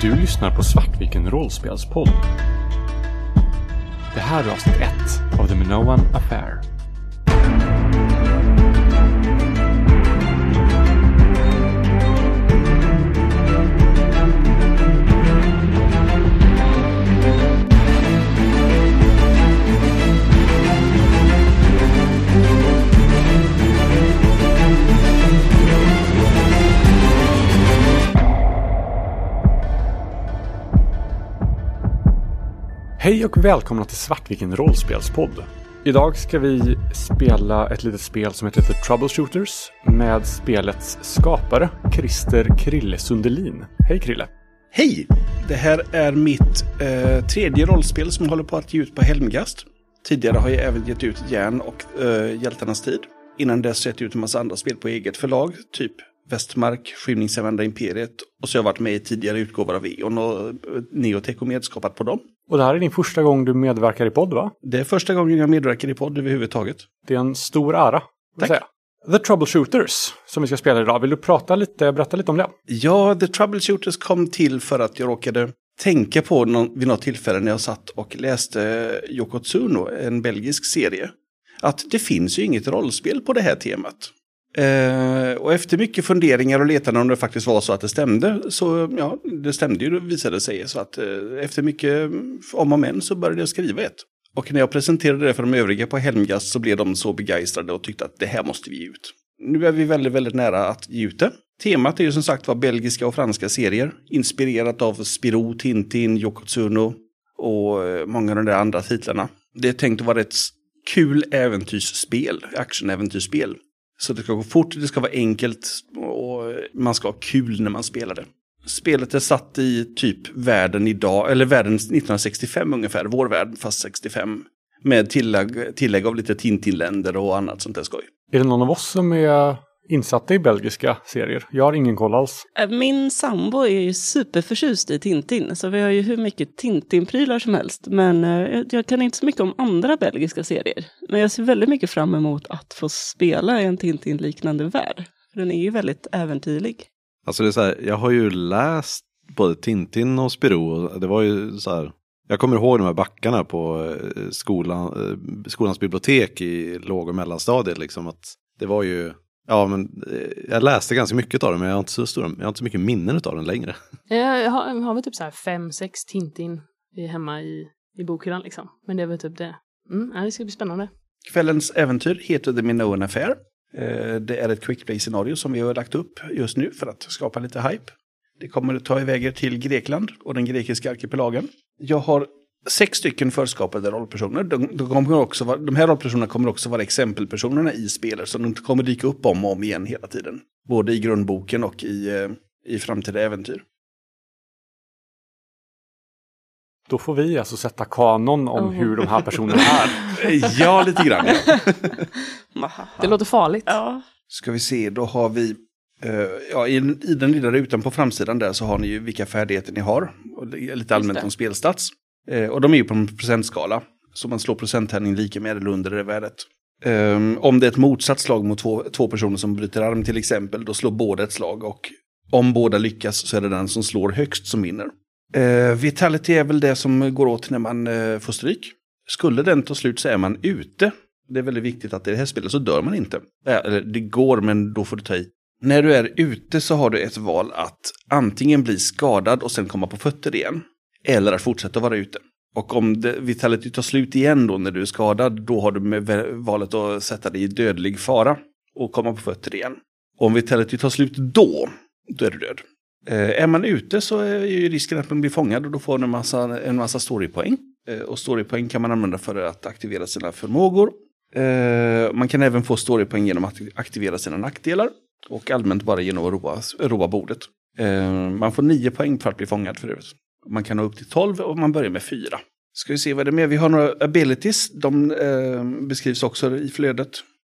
Du lyssnar på Svartviken rollspelspodd. Det här är avsnitt 1 av The Minoan Affair. Hej och välkomna till Svartviken rollspelspodd. Idag ska vi spela ett litet spel som heter The Troubleshooters med spelets skapare Christer Krille Sundelin. Hej Krille! Hej! Det här är mitt eh, tredje rollspel som jag håller på att ge ut på Helmgast. Tidigare har jag även gett ut Järn och eh, Hjältarnas tid. Innan dess har jag gett ut en massa andra spel på eget förlag, typ Västmark, Skymningsavända Imperiet och så har jag varit med i tidigare utgåvor av E.ON och eh, Neotech och medskapat på dem. Och det här är din första gång du medverkar i podd va? Det är första gången jag medverkar i podd överhuvudtaget. Det är en stor ära. Tack. Säga. The Troubleshooters som vi ska spela idag. Vill du prata lite, berätta lite om det? Ja, The Troubleshooters kom till för att jag råkade tänka på någon, vid något tillfälle när jag satt och läste Yoko Tsuno, en belgisk serie, att det finns ju inget rollspel på det här temat. Eh, och efter mycket funderingar och letande om det faktiskt var så att det stämde, så ja, det stämde ju visade det sig. Så att eh, efter mycket mm, om och men så började jag skriva ett. Och när jag presenterade det för de övriga på Helmgast så blev de så begeistrade och tyckte att det här måste vi ge ut. Nu är vi väldigt, väldigt nära att ge ut det. Temat är ju som sagt var belgiska och franska serier. Inspirerat av Spirou, Tintin, Yokotsuno och eh, många av de där andra titlarna. Det är tänkt att vara ett kul äventyrsspel, actionäventyrsspel. Så det ska gå fort, det ska vara enkelt och man ska ha kul när man spelar det. Spelet är satt i typ världen idag, eller världen 1965 ungefär, vår värld fast 65. Med tillägg, tillägg av lite Tintin-länder och annat sånt där skoj. Är det någon av oss som är insatta i belgiska serier? Jag har ingen koll alls. Äh, Min sambo är ju superförtjust i Tintin, så vi har ju hur mycket Tintin-prylar som helst. Men eh, jag- kan inte så mycket om andra belgiska serier. Men jag ser väldigt mycket fram emot att få spela i en Tintin-liknande värld. Den är ju väldigt äventyrlig. Alltså det är så här, jag har ju läst både Tintin och Spirou. och Det var ju så här. Jag kommer ihåg de här backarna på eh, skolan, eh, skolans bibliotek i låg och mellanstadiet. Liksom, att det var ju, ja men eh, jag läste ganska mycket av det men jag har inte så, stora, jag har inte så mycket minnen av den längre. Jag har, jag har väl typ så här fem, sex Tintin i- hemma i, i bokhyllan liksom. Men det är väl typ det. Mm, ja, det ska bli spännande. Kvällens äventyr heter The Minoan Affair. Eh, Det är ett quick play-scenario som vi har lagt upp just nu för att skapa lite hype. Det kommer att ta iväg er till Grekland och den grekiska arkipelagen. Jag har sex stycken förskapade rollpersoner. De, de, kommer också vara, de här rollpersonerna kommer också vara exempelpersonerna i spelet, så de kommer dyka upp om och om igen hela tiden. Både i grundboken och i, eh, i framtida äventyr. Då får vi alltså sätta kanon om Oh. hur de här personerna är. Ja, lite grann. Det låter farligt. Ja, Ska vi se, då har vi, eh, ja, i, i den lilla rutan på framsidan där så har ni ju vilka färdigheter ni har. Och det är lite allmänt om spelstats. Eh, och de är ju på en procentskala. Så man slår procenttärning lika med eller under det värdet. Um, om det är ett motsatt slag mot två, två personer som bryter arm till exempel, då slår båda ett slag. Och om båda lyckas så är det den som slår högst som vinner. Uh, vitality är väl det som går åt när man uh, får stryk. Skulle den ta slut så är man ute. Det är väldigt viktigt att i det här spelet så dör man inte. Eh, Eller det går, men då får du ta i. När du är ute så har du ett val att antingen bli skadad och sen komma på fötter igen. Eller att fortsätta vara ute. Och om det, vitality tar slut igen då när du är skadad, då har du med valet att sätta dig i dödlig fara och komma på fötter igen. Och om vitality tar slut då, då är du död. Eh, är man ute så är ju risken att man blir fångad och då får man en massa, en massa storypoäng. Eh, och storypoäng kan man använda för att aktivera sina förmågor. Eh, man kan även få storypoäng genom att aktivera sina nackdelar. Och allmänt bara genom att roa, roa bordet. Eh, man får nio poäng för att bli fångad för övrigt. Man kan ha upp till 12 och man börjar med 4. Ska vi se vad det är mer? Vi har några abilities. De eh, beskrivs också i flödet.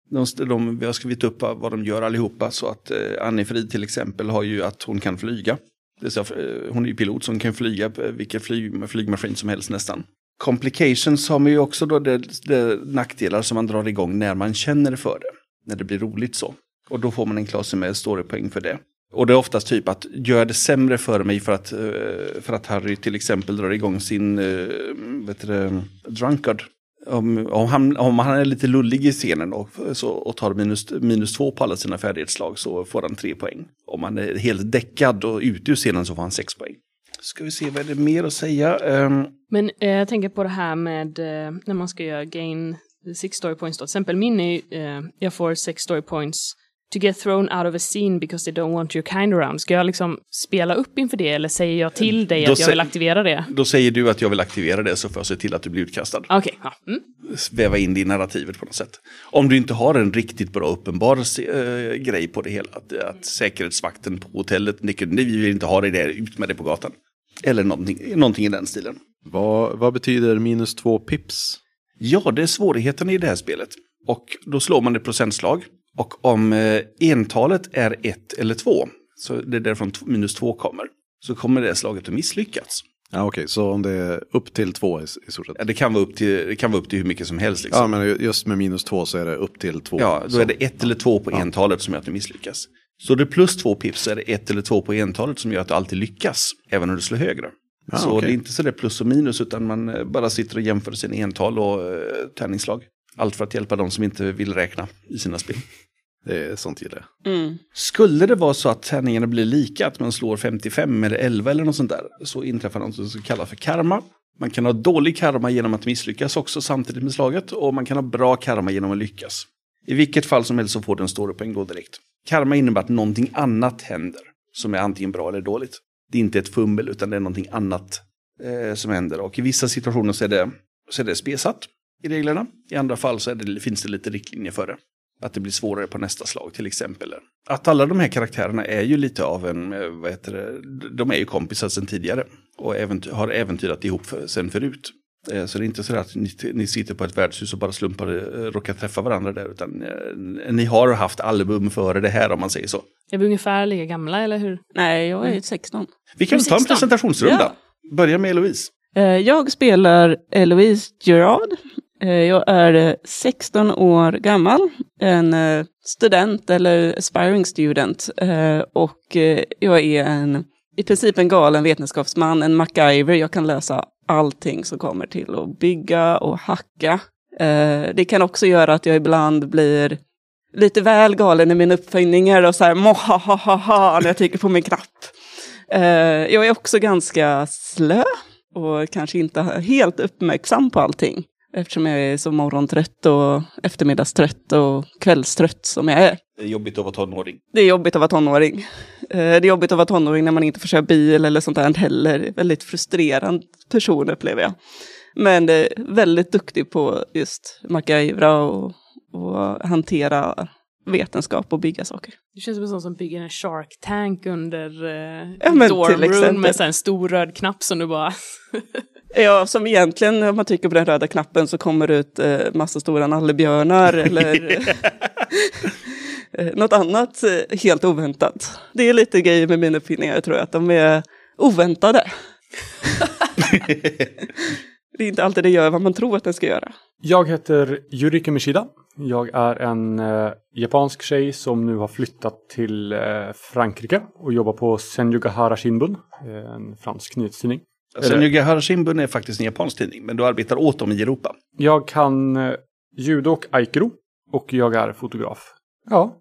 De, de, vi har skrivit upp vad de gör allihopa. Så att eh, Annie-Frid till exempel har ju att hon kan flyga. Det säga, eh, hon är ju pilot så hon kan flyga eh, vilken flyg, flygmaskin som helst nästan. Complications har man ju också då det, det nackdelar som man drar igång när man känner för det. När det blir roligt så. Och då får man en klase med storypoäng för det. Och det är oftast typ att gör det sämre för mig för att, eh, för att Harry till exempel drar igång sin eh, vet du, det, drunkard. Om, om, han, om han är lite lullig i scenen och, så, och tar minus, minus två på alla sina färdighetslag så får han tre poäng. Om han är helt däckad och ute ur scenen så får han sex poäng. Ska vi se vad är det mer att säga. Um, Men eh, jag tänker på det här med eh, när man ska göra gain six story points då. Till exempel min är eh, jag får sex story points to get thrown out of a scene because they don't want your kind around. Ska jag liksom spela upp inför det eller säger jag till dig Då att jag vill aktivera det? då säger du att jag vill aktivera det så får jag se till att du blir utkastad. Okej, ja. Mm. väva in det i narrativet på något sätt. Om du inte har en riktigt bra uppenbar eh, grej på det hela. Att, att säkerhetsvakten på hotellet nej vi vill inte ha det där, ut med det på gatan. Eller någonting, någonting i den stilen. Vad, vad betyder minus två pips? Ja, det är svårigheten i det här spelet. Och då slår man ett procentslag. Och om eh, entalet är ett eller två, så det är därifrån minus två kommer, så kommer det slaget att misslyckas. Ja, okej, så om det är upp till två i, i stort sett. Ja, det, kan vara upp till, det kan vara upp till hur mycket som helst. Liksom. Ja, men just med minus två så är det upp till två. Ja, då Så- är det ett eller två på entalet som gör att du misslyckas. Så det är plus två pips så är det ett eller två på entalet som gör att du alltid lyckas, även om du slår högre. Ja, så okej. det är inte så där plus och minus, utan man eh, bara sitter och jämför sina ental och eh, tärningsslag. Allt för att hjälpa de som inte vill räkna i sina spel. Det är sånt gillar jag. Mm. Skulle det vara så att tärningarna blir lika, att man slår 55 eller 11 eller något sånt där, så inträffar något som kallas för karma. Man kan ha dålig karma genom att misslyckas också samtidigt med slaget, och man kan ha bra karma genom att lyckas. I vilket fall som helst så får den stora poäng då direkt. Karma innebär att någonting annat händer, som är antingen bra eller dåligt. Det är inte ett fummel, utan det är någonting annat eh, som händer. Och i vissa situationer så är det, så är det spesat i reglerna. I andra fall så det, finns det lite riktlinjer för det. Att det blir svårare på nästa slag till exempel. Att alla de här karaktärerna är ju lite av en, eh, vad heter det, de är ju kompisar sedan tidigare. Och äventy- har äventyrat ihop för, sen förut. Eh, Så det är inte så att ni, ni sitter på ett värdshus och bara slumpar eh, råkar träffa varandra där. Utan ni har haft album före det här om man säger så. Är vi ungefär lika gamla eller hur? Nej, jag är 16. Vi kan Du är ta en 16. presentationsrunda. Ja. Börja med Eloise. Jag spelar Eloise Gerard. Eh, jag är eh, 16 år gammal, en eh, student eller aspiring student. Och jag är en, i princip en galen vetenskapsman, en MacGyver. Jag kan lösa allting som kommer till att bygga och hacka. Det kan också göra att jag ibland blir lite väl galen i mina uppfinningar och så här mohahaha när jag trycker på min knapp. Jag är också ganska slö och kanske inte helt uppmärksam på allting. Eftersom jag är så morgontrött och eftermiddagstrött och kvällstrött som jag är. Det är jobbigt att vara tonåring. Det är jobbigt att vara tonåring. Eh, Det är jobbigt att vara tonåring när man inte får köra bil eller sånt där heller. Väldigt frustrerande person upplever jag. Men väldigt duktig på just MacGyvra och, och hantera vetenskap och bygga saker. Du känns som en sån som bygger en Shark Tank under eh, Ja, men med en stor röd knapp som du bara... Ja, som egentligen när man trycker på den röda knappen så kommer det ut eh, massa stora nallebjörnar eller eh, något annat eh, helt oväntat. Det är lite grejer med mina uppfinningar tror jag, att de är oväntade. det är inte alltid det gör vad man tror att den ska göra. Jag heter Yuriko Mishida. Jag är en eh, japansk tjej som nu har flyttat till eh, Frankrike och jobbar på Senyugahara Shinbun, en fransk nyhetstidning. Alltså, Eller- Nugahara Shimbun är faktiskt en japansk tidning, men du arbetar åt dem i Europa. Jag kan eh, judo och aikido och jag är fotograf. Ja,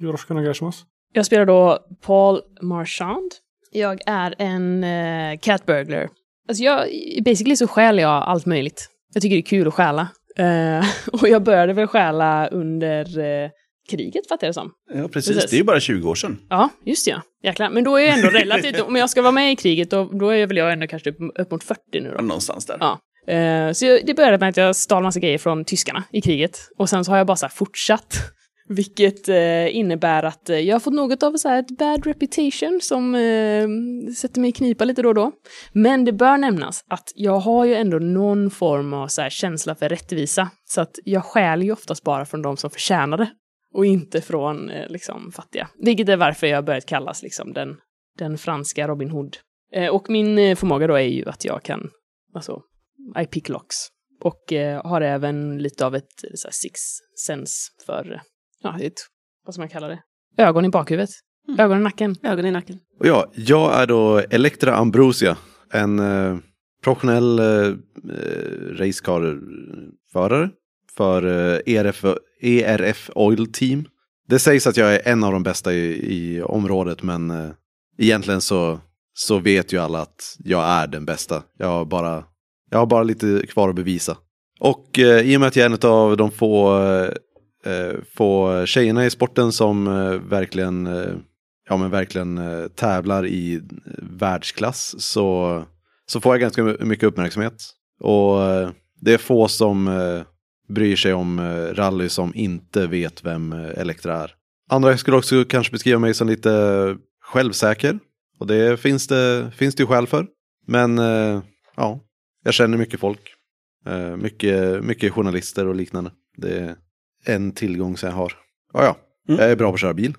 yoroshiku onegaishimasu. Jag spelar då Paul Marchand. Jag är en uh, cat burglar. Alltså jag, basically så stjäl jag allt möjligt. Jag tycker det är kul att stjäla. Eh, och jag började väl stjäla under eh, kriget, fattar jag det som. Ja, precis. Precis. Det är ju bara 20 år sedan. Ja, just ja. Jäklar. Men då är jag ändå relativt, om jag ska vara med i kriget, då, då är väl jag ändå kanske upp, upp mot 40 nu då. Någonstans där. Ja. Eh, så jag, det började med att jag stal massa grejer från tyskarna i kriget. Och sen så har jag bara så fortsatt. Vilket eh, innebär att eh, jag har fått något av så här ett bad reputation som eh, sätter mig i knipa lite då och då. Men det bör nämnas att jag har ju ändå någon form av så här känsla för rättvisa. Så att jag stjäl ju oftast bara från de som förtjänar det. Och inte från eh, liksom fattiga. Vilket är varför jag har börjat kallas liksom den, den franska Robin Hood. Eh, och min eh, förmåga då är ju att jag kan, alltså, I pick locks. Och eh, har även lite av ett så här, six sense för, ja, ett, vad ska man kalla det? Ögon i bakhuvudet. Ögon i nacken. Ögon i nacken. Och ja, jag är då Elektra Ambrosia. En eh, professionell eh, racecar-förare för eh, ERF, ERF Oil Team. Det sägs att jag är en av de bästa i, i området men eh, egentligen så, så vet ju alla att jag är den bästa. Jag har bara, jag har bara lite kvar att bevisa. Och eh, i och med att jag är en av de få, eh, eh, få tjejerna i sporten som eh, verkligen eh, ja, men verkligen eh, tävlar i eh, världsklass så, så får jag ganska mycket uppmärksamhet. Och eh, det är få som eh, bryr sig om eh, rally som inte vet vem eh, Elektra är. Andra skulle också kanske beskriva mig som lite självsäker. Och det finns det, finns det ju skäl för. Men eh, ja, jag känner mycket folk. Eh, mycket, mycket journalister och liknande. Det är en tillgång som jag har. Ja, ja, Mm. jag är bra på att köra bil.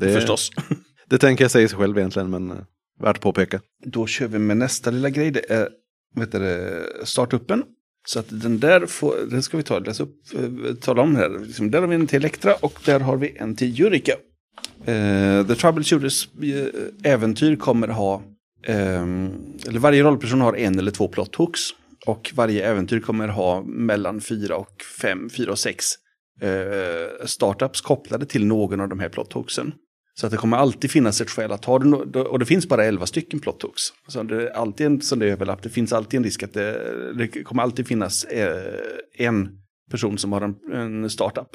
Det, Förstås. det tänker jag säga sig själv egentligen, men eh, värt att påpeka. Då kör vi med nästa lilla grej. Det är vet du, det, startuppen. Så att den där får, den ska vi ta, läsa upp, eh, tala om här. Liksom, där har vi en till Elektra och där har vi en till Jurika. Uh, The Troubleshooters eh, äventyr kommer ha, um, eller varje rollperson har en eller två plot hooks. Och varje äventyr kommer ha mellan fyra och fem, fyra och sex uh, startups kopplade till någon av de här plot hooksen. Så att det kommer alltid finnas ett skäl att ha det, och det finns bara 11 stycken plot hooks. Så det är alltid en sån där överlapp, det finns alltid en risk att det, det kommer alltid finnas eh, en person som har en, en startup.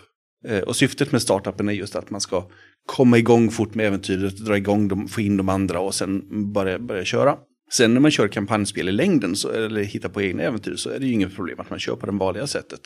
Eh, och syftet med startupen är just att man ska komma igång fort med äventyret, dra igång dem, få in de andra och sen börja, börja köra. Sen när man kör kampanjspel i längden, så, eller hittar på egna äventyr, så är det ju inget problem att man kör på det vanliga sättet.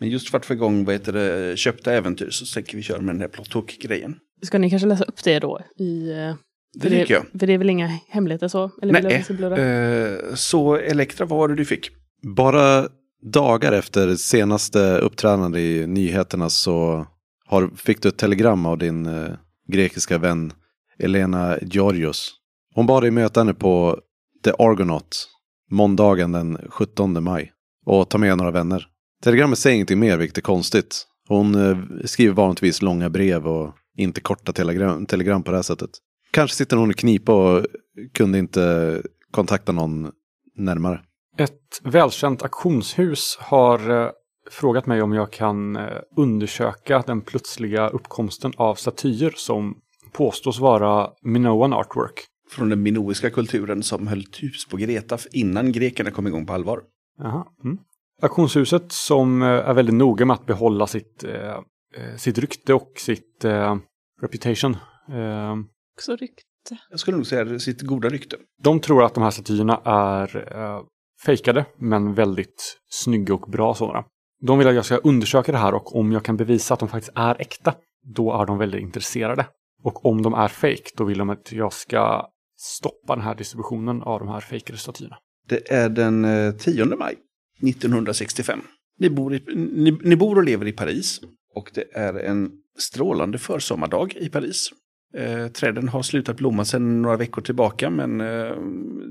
Men just för att få igång vad heter det, köpta äventyr så tänker vi köra med den här plot hook-grejen. Ska ni kanske läsa upp det då? I, eh, Det tycker jag. För det är väl inga hemligheter så? Eller vill Nej, eh, så Elektra, vad var det du fick? Bara dagar efter senaste uppträdande i nyheterna så har, fick du ett telegram av din eh, grekiska vän Elena Georgios. Hon bad dig möta henne på The Argonaut måndagen den 17 maj och ta med några vänner. Telegrammet säger ingenting mer vilket är konstigt. Hon eh, skriver vanligtvis långa brev och inte korta telegram, telegram på det här sättet. Kanske sitter hon i knipa och kunde inte kontakta någon närmare. Ett välkänt auktionshus har eh, frågat mig om jag kan eh, undersöka den plötsliga uppkomsten av statyer som påstås vara Minoan artwork. Från den minoiska kulturen som höll hus på Greta innan grekerna kom igång på allvar. Jaha. Mm. Auktionshuset som eh, är väldigt noga med att behålla sitt, eh, sitt rykte och sitt eh, reputation. Eh, Också rykte. Jag skulle nog säga sitt goda rykte. de tror att de här statyerna är eh, fejkade, men väldigt snygga och bra sådana. De vill att jag ska undersöka det här och om jag kan bevisa att de faktiskt är äkta, då är de väldigt intresserade. Och om de är fake, då vill de att jag ska stoppa den här distributionen av de här fejkade statyerna. Det är den eh, 10 maj 1965. Ni bor, i, ni, ni bor och lever i Paris. Och det är en strålande försommardag i Paris. Eh, träden har slutat blomma sedan några veckor tillbaka men eh,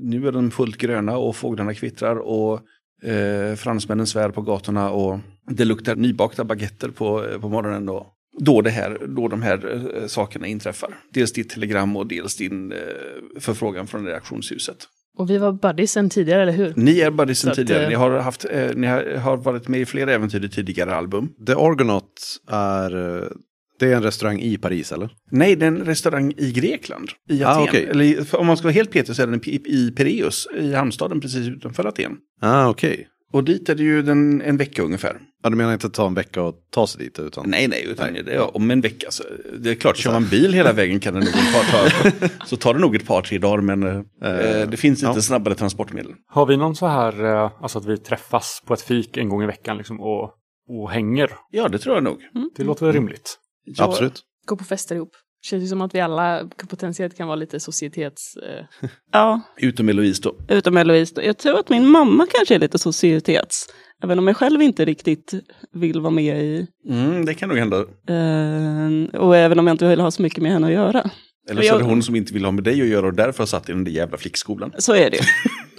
nu är de fullt gröna och fåglarna kvittrar och eh, fransmännen svär på gatorna och det luktar nybakta baguetter på, eh, på morgonen då. Då, det här, då de här eh, sakerna inträffar. Dels ditt telegram och dels din eh, förfrågan från reaktionshuset. Och vi var buddies sen tidigare, eller hur? Ni är buddies att, tidigare. eh, Ni har, haft, eh, ni har, varit med i flera äventyr i tidigare album. The Argonaut är, eh, det är en restaurang i Paris eller? Nej, det är en restaurang i Grekland. I Ah, Aten. okej. Eller i- om man ska vara helt petig så är den i, i Pireus, i hamnstaden precis utanför Aten. Ah, okej. Och dit är det ju den, en vecka ungefär. Ja, du menar inte att ta en vecka och ta sig dit utan? Nej, nej, utan Nej. det är om en vecka. Så det är klart, kör man bil hela vägen kan det nog ett par, ta, så tar det nog ett par, tre dagar. Men eh, det finns inte ja. snabbare transportmedel. Har vi någon så här, eh, alltså att vi träffas på ett fik en gång i veckan liksom och, och hänger? Ja, det tror jag nog. Det låter väl rimligt? Ja, Absolut. Gå på fester ihop. Känns ju som att vi alla potentiellt kan vara lite societets... Eh, Ja, Utom Eloise då. utom Eloise. då. Jag tror att min mamma kanske är lite societets. Även om jag själv inte riktigt vill vara med i. Mm, det kan nog hända. Eh, och även om jag inte vill ha så mycket med henne att göra. Eller så är det hon som inte vill ha med dig att göra och därför har satt i den där jävla flickskolan. Så är det ju.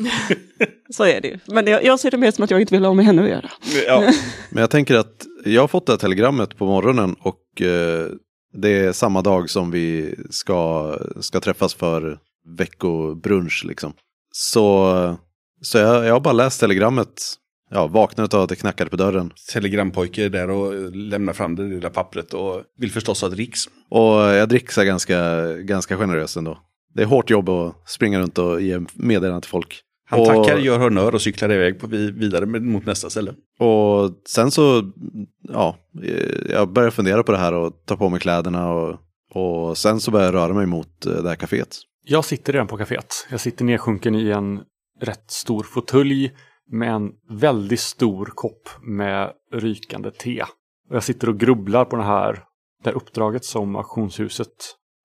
så är det ju. Men jag, jag ser det mer som att jag inte vill ha med henne att göra. Ja, Men jag tänker att jag har fått det här telegrammet på morgonen och eh, Det är samma dag som vi ska, ska träffas för veckobrunch liksom. Så, så jag, jag har bara läst telegrammet. Ja, vaknade av att det knackade på dörren. Telegrampojke är där och lämnar fram det lilla pappret och vill förstås ha dricks. Och jag dricksar ganska, ganska generöst ändå. Det är hårt jobb att springa runt och ge meddelanden till folk. Han och, tackar, gör honnör och cyklar iväg på, vi- vidare med- mot nästa ställe. Och sen så, ja, jag börjar fundera på det här och ta på mig kläderna och, och sen så börjar jag röra mig mot eh, det här kaféet. Jag sitter redan på kaféet. Jag sitter nedsjunken i en rätt stor fåtölj med en väldigt stor kopp med rykande te. Och jag sitter och grubblar på det här, det här uppdraget som auktionshuset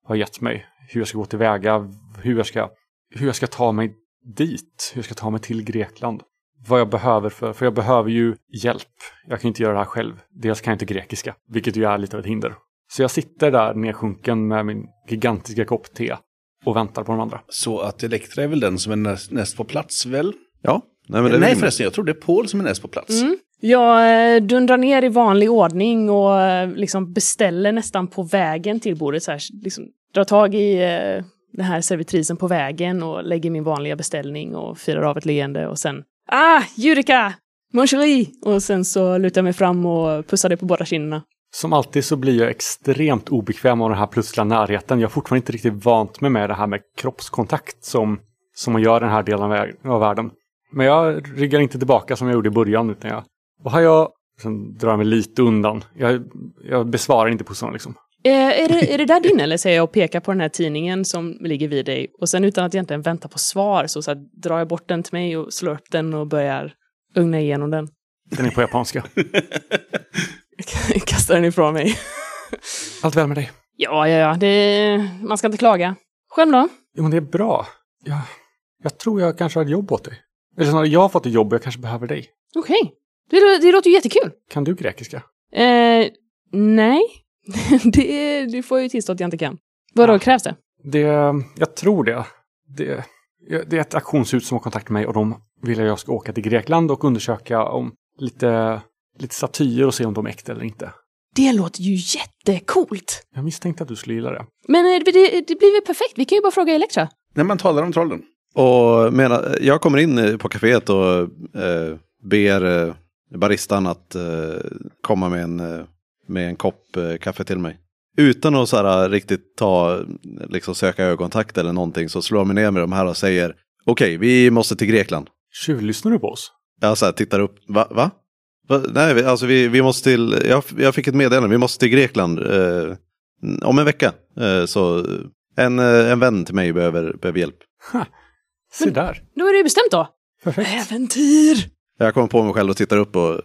har gett mig. Hur jag ska gå tillväga, hur jag ska, hur jag ska ta mig dit, hur jag ska ta mig till Grekland. Vad jag behöver för, för jag behöver ju hjälp. Jag kan inte göra det här själv. Dels kan jag inte grekiska, vilket ju är lite av ett hinder. Så jag sitter där nedsjunken med min gigantiska kopp te och väntar på de andra. Så att Elektra är väl den som är näst, näst på plats väl? Ja, nej men det är Nej förresten, jag tror det är Paul som är näst på plats. Mm. Jag eh, dundrar ner i vanlig ordning och eh, liksom beställer nästan på vägen till bordet. Så här, liksom, drar tag i eh, den här servitrisen på vägen och lägger min vanliga beställning och firar av ett leende och sen Ah, Judika! Mon chéri! Och sen så lutar jag mig fram och pussar dig på båda kinderna. Som alltid så blir jag extremt obekväm av den här plötsliga närheten. Jag har fortfarande inte riktigt vant mig med det här med kroppskontakt som, som man gör i den här delen av världen. Men jag ryggar inte tillbaka som jag gjorde i början. Utan jag, vad har jag? Sen drar jag mig lite undan. Jag, jag besvarar inte pussarna liksom. Eh, är, det, är det där din eller? säger jag och pekar på den här tidningen som ligger vid dig. Och sen utan att egentligen vänta på svar så, så här, drar jag bort den till mig och slår upp den och börjar ugna igenom den. Den är på japanska. Jag kastar den ifrån mig. Allt väl med dig? Ja, ja, ja. Det, man ska inte klaga. Själv då? Jo, men det är bra. Jag, jag tror jag kanske har ett jobb åt dig. Eller snarare, jag har fått ett jobb och jag kanske behöver dig. Okej. Det, lå- det låter ju jättekul. Kan du grekiska? Eh, nej. det, det får ju tillstå att jag inte kan. Vadå, Ja. krävs det? Det, jag tror det. det. Det är ett auktionshus som har kontaktat mig och de vill att jag ska åka till Grekland och undersöka om lite, lite statyer och se om de är äkta eller inte. Det låter ju jättecoolt. Jag misstänkte att du skulle gilla det. Men eh, det, det blir väl perfekt. Vi kan ju bara fråga Elektra. När man talar om trollen. Och menar, jag kommer in eh, på kaféet och eh, ber eh, baristan att eh, komma med en, eh, med en kopp eh, kaffe till mig. Utan att så här, riktigt ta, liksom söka ögonkontakt eller någonting så slår mig ner med de här och säger okej, vi måste till Grekland. Tjuvlyssnar du på oss? Jag så här, tittar upp, va? va? va? Nej, vi- alltså vi, vi måste till, jag, jag fick ett meddelande, vi måste till Grekland eh, om en vecka. Eh, så en, eh, en vän till mig behöver, behöver hjälp. Se där. Då är det bestämt då. Perfekt. Äventyr! Jag kommer på mig själv och tittar upp och,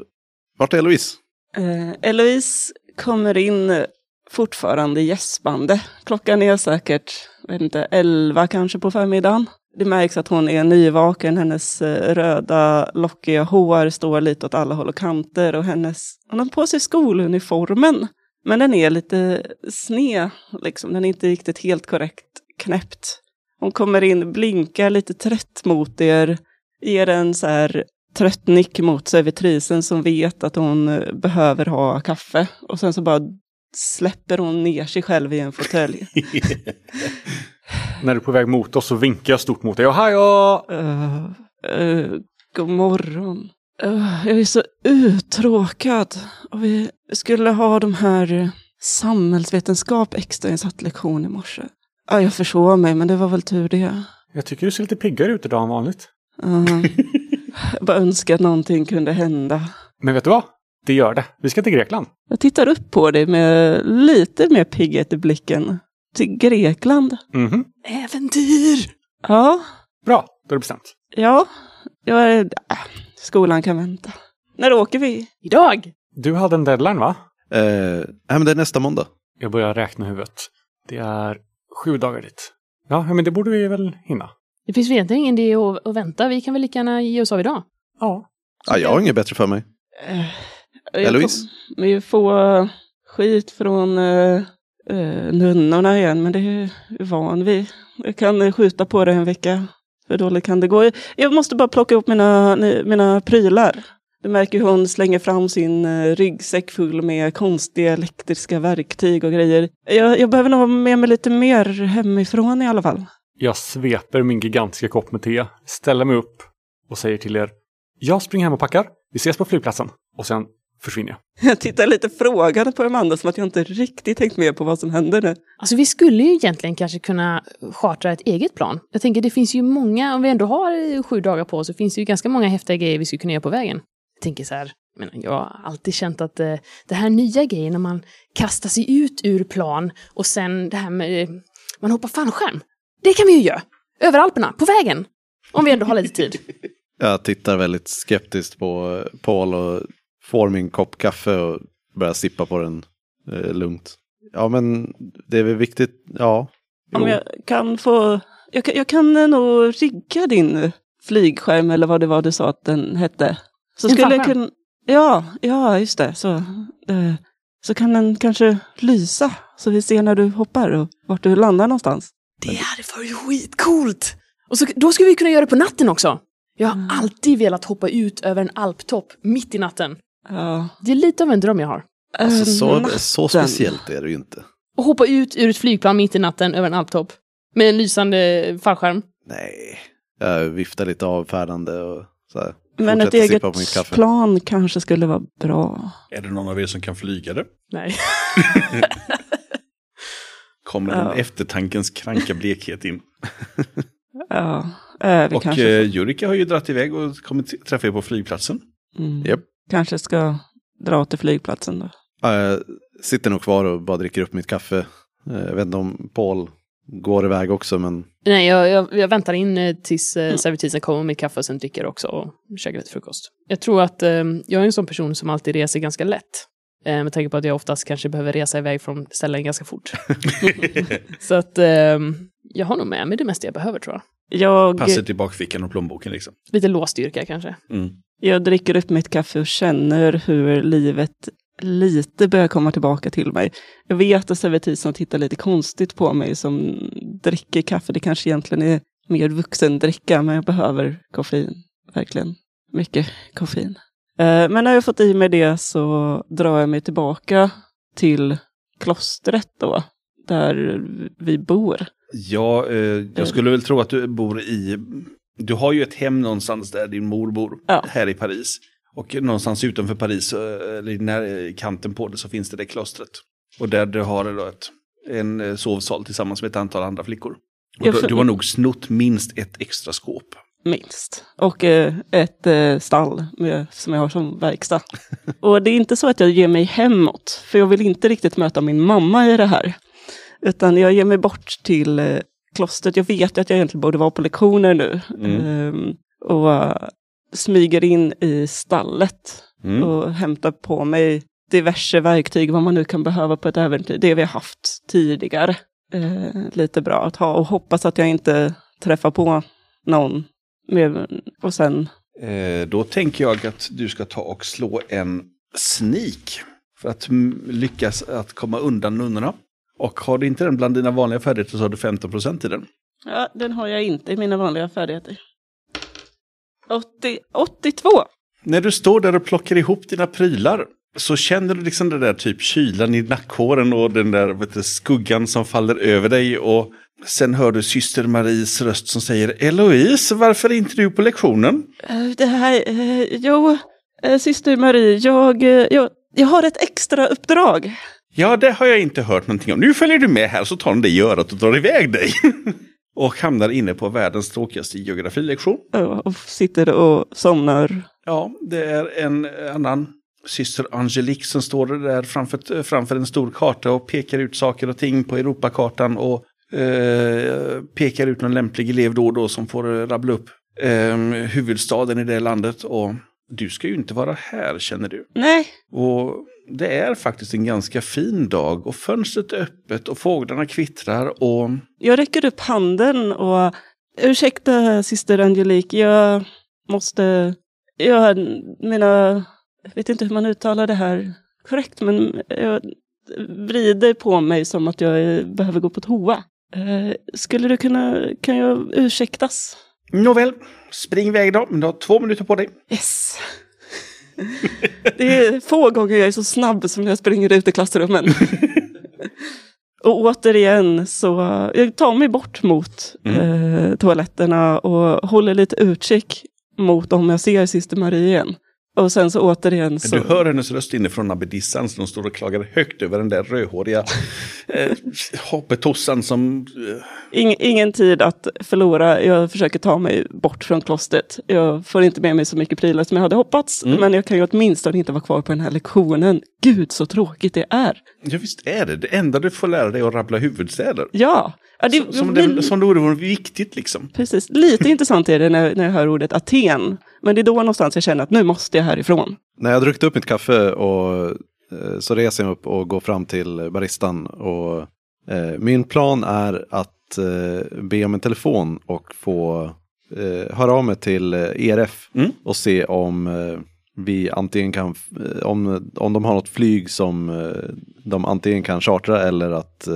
vart är Eloise? Eh, Eloise kommer in fortfarande gäspande. Klockan är säkert, vet inte, elva kanske på förmiddagen. Det märks att hon är nyvaken. Hennes eh, röda lockiga hår står lite åt alla håll och kanter. Och hennes, hon har på sig skoluniformen. Men den är lite sned, liksom. Den är inte riktigt helt korrekt knäppt. Hon kommer in, blinkar lite trött mot er, ger en så här trött nick mot servitrisen som vet att hon eh, behöver ha kaffe. Och sen så bara släpper hon ner sig själv i en fåtölj. När du är på väg mot oss så vinkar jag stort mot dig. Ja! Uh, uh, god morgon. Uh, jag är så uttråkad. Och vi skulle ha de här eh, samhällsvetenskap extrainsatt lektion i morse. Ja, jag försov mig, men det var väl tur det. Jag tycker du ser lite piggare ut idag än vanligt. Uh, bara önskar att någonting kunde hända. Men vet du vad? Det gör det. Vi ska till Grekland. Jag tittar upp på dig med lite mer pigghet i blicken. Till Grekland. Mhm. Äventyr! Ja, Bra, då är det bestämt. ja. Jag är, äh, skolan kan vänta. När åker vi? Idag! Du hade en deadline va? Eh, nej, men det är nästa måndag. Jag börjar räkna huvudet. Det är sju dagar dit. Ja, men det borde vi väl hinna. Det finns väl egentligen ingen idé att, att vänta. Vi kan väl lika gärna ge oss av idag. Ja. Ja, jag har inget bättre för mig. Eh, jag Eloise? kommer ju få skit från eh, eh, nunnorna igen, men det är van vid. Jag kan eh, skjuta på det en vecka. Hur dåligt kan det gå? Jag måste bara plocka upp mina, mina prylar. Du märker hur hon slänger fram sin eh, ryggsäck full med konstiga elektriska verktyg och grejer. Jag, jag behöver nog ha med mig lite mer hemifrån i alla fall. Jag sveper min gigantiska kopp med te, ställer mig upp och säger till er. Jag springer hem och packar. Vi ses på flygplatsen. Och sen försvinner jag. Jag tittar lite frågande på Amanda som att jag inte riktigt tänkt med på vad som händer nu. Alltså vi skulle ju egentligen kanske kunna chartra ett eget plan. Jag tänker det finns ju många, om vi ändå har sju dagar på oss, så finns det ju ganska många häftiga grejer vi skulle kunna göra på vägen. Jag tänker så här, jag har alltid känt att eh, det här nya grejen när man kastar sig ut ur plan och sen det här med, eh, man hoppar fallskärm. Det kan vi ju göra! Över Alperna, på vägen! Om vi ändå har lite tid. Jag tittar väldigt skeptiskt på Paul och får min kopp kaffe och börjar sippa på den eh, lugnt. Ja men det är väl viktigt, ja. Om jag kan få... Jag, kan- jag kan eh, nog rigga din flygskärm eller vad det var du sa att den hette. Så skulle jag kunna... Ja, ja, just det. Så, eh, så kan den kanske lysa så vi ser när du hoppar och vart du landar någonstans. Det hade varit skitcoolt! Och så, då skulle vi kunna göra det på natten också. Jag har alltid velat hoppa ut över en alptopp mitt i natten. Ja. Det är lite av en dröm jag har. Alltså, så, så speciellt är det ju inte. Och hoppa ut ur ett flygplan mitt i natten över en alptopp. Med en lysande fallskärm. Nej. Jag viftar lite avfärdande och så här. Men ett eget sippa på mitt kaffe. plan kanske skulle vara bra. Är det någon av er som kan flyga det? Nej. Kommer Ja. den eftertankens kranka blekhet in. Ja, eh, vi Och kanske, eh, Jurika har ju dratt iväg och kommer t- träffa er på flygplatsen. mm, Japp. kanske ska dra till flygplatsen då. Jag sitter nog kvar och bara dricker upp mitt kaffe. Eh, Jag vet inte om Paul går iväg också men Nej, jag, jag, jag väntar in eh, tills eh, servitrisen kommer med mitt kaffe och sen dricker också och käkar lite frukost. Jag tror att eh, jag är en sån person som alltid reser ganska lätt. Eh, med tanke på att jag oftast kanske behöver resa iväg från ställen ganska fort. Så att eh, jag har nog med mig det mesta jag behöver tror jag. Jag, Passet i bakfickan och plånboken liksom. Lite låsstyrka kanske. Mm. jag dricker upp mitt kaffe och känner hur livet lite börjar komma tillbaka till mig. Jag vet att servitrisen tittar lite konstigt på mig som dricker kaffe. Det kanske egentligen är mer vuxendricka, men jag behöver koffein. Verkligen mycket koffein. Eh, Men när jag fått i mig det så drar jag mig tillbaka till klostret då, där vi bor. Ja, eh, jag skulle väl tro att du bor i... Du har ju ett hem någonstans där din mor bor, Ja. här i Paris. Och någonstans utanför Paris, eh, eller i när, kanten på det, så finns det det klostret. Och där du har då ett, en eh, sovsal tillsammans med ett antal andra flickor. Och du, du har nog snott minst ett extra skåp. Minst. Och eh, ett eh, stall med, som jag har som verkstad. och det är inte så att jag ger mig hemåt, för jag vill inte riktigt möta min mamma i det här. Utan jag ger mig bort till eh, klostret. Jag vet att jag egentligen borde vara på lektioner nu. Mm. Ehm, och eh, smyger in i stallet Mm. och hämtar på mig diverse verktyg, vad man nu kan behöva på ett äventyr. Det vi har haft tidigare. Eh, lite bra att ha och hoppas att jag inte träffar på någon. Med, och sen, Eh, då tänker jag att du ska ta och slå en sneak. För att lyckas att komma undan nunnorna. Och har du inte den bland dina vanliga färdigheter så har du 15% i den. ja, den har jag inte i mina vanliga färdigheter. 80, 82! När du står där och plockar ihop dina prylar så känner du liksom den där typ kylan i nackhåren och den där vet du, skuggan som faller över dig. Och sen hör du syster Maries röst som säger Eloise, varför är inte du på lektionen? Eh, det här, eh, jo, eh, syster Marie, jag, jag, jag har ett extra uppdrag. Ja, det har jag inte hört någonting om. Nu följer du med här så tar den dig i örat och drar iväg dig. och hamnar inne på världens tråkigaste geografilektion. Ja, Och sitter och somnar. Ja, det är en annan syster Angelique som står där framför, framför en stor karta och pekar ut saker och ting på Europakartan och eh, pekar ut någon lämplig elev då och då som får eh, rabbla upp eh, huvudstaden i det landet. Och du ska ju inte vara här känner du. Nej, Och det är faktiskt en ganska fin dag och fönstret är öppet och fåglarna kvittrar och jag räcker upp handen och ursäkta syster Angelique, jag måste, jag, mina, jag vet inte hur man uttalar det här korrekt, men jag vrider på mig som att jag eh, behöver gå på toa. Eh, skulle du kunna, kan jag ursäktas? nåväl, spring iväg då, du har två minuter på dig. Yes. Det är få gånger jag är så snabb som när jag springer ut i klassrummen. Och återigen så jag tar mig bort mot eh, toaletterna och håller lite utkik mot om jag ser Syster Marie igen. Och sen så återigen så... Du hör hennes röst inifrån abbedissan som står och klagar högt över den där rödhåriga eh, hoppetossan som... Eh, Ing, ingen tid att förlora. Jag försöker ta mig bort från klostret. Jag får inte med mig så mycket prylar som jag hade hoppats. Men jag kan ju åtminstone inte vara kvar på den här lektionen. Gud så tråkigt det är. ja visst är det. Det enda du får lära dig är att rabbla huvudstäder. Ja, ja det, Som, som, det, som det vore viktigt liksom. Precis, lite intressant är det när, när jag hör ordet Aten. Men det är då någonstans jag känner att nu måste jag härifrån. När jag har druckit upp mitt kaffe och eh, så reser jag mig upp och går fram till baristan. Och, eh, min plan är att eh, be om en telefon och få eh, höra av mig till eh, ERF Mm. och se om eh, vi antingen kan, om, om de har något flyg som eh, de antingen kan chartra eller att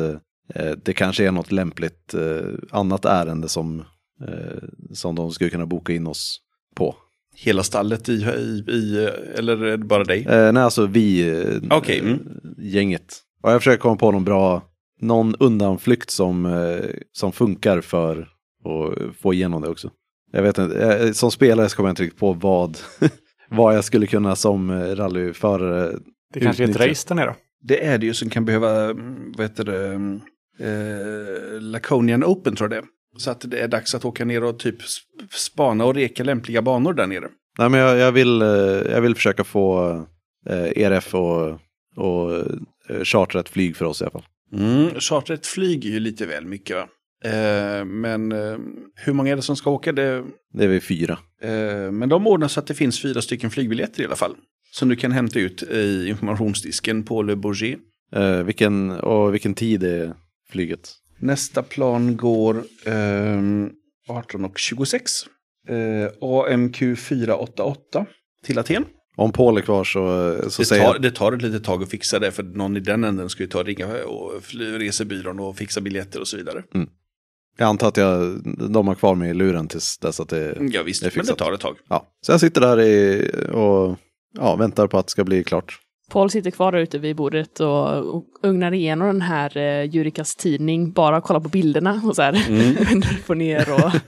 det kanske är något lämpligt eh, annat ärende som, eh, som de skulle kunna boka in oss på. Hela stallet i, i, i eller är det bara dig? Eh, nej, alltså vi, eh, Okej, mm. eh, gänget. Och jag försöker komma på någon bra, någon undanflykt som, eh, som funkar för att få igenom det också. Jag vet inte, eh, som spelare så kommer jag inte riktigt på vad, vad jag skulle kunna som rallyförare. Det kanske är ett utnyttja. race där nere. Det är det ju som kan behöva, mm, vad heter det, mm, eh, Laconian Open tror jag det. Så att det är dags att åka ner och typ sp- spana och reka lämpliga banor där nere. Nej, men jag, jag, vill, eh, jag vill försöka få eh, ERF och, och eh, chartra ett flyg för oss i alla fall. Mm, chartra ett flyg är ju lite väl mycket va? Eh, men eh, hur många är det som ska åka? Det, Det är vi fyra. eh, men de ordnar så att det finns fyra stycken flygbiljetter i alla fall. Som du kan hämta ut i informationsdisken på Le Bourget. Vilken, och vilken tid är flyget? Nästa plan går eh, 18.26. Eh, AMQ 488 till Aten. Om Paul är kvar så, så Det säger tar, jag... det tar ett litet tag att fixa det för någon i den änden ska ju ta och ringa och fly- resebyrån och fixa biljetter och så vidare. Jag antar att jag, de har kvar mig i luren tills dess att det... Ja visst, är men det fixat. tar ett tag. Ja. Så jag sitter där i, och ja, väntar på att det ska bli klart. Paul sitter kvar där ute vid bordet och, och ugnar igenom den här eh, Jurikas tidning, bara kollar på bilderna och så här upp och ner och...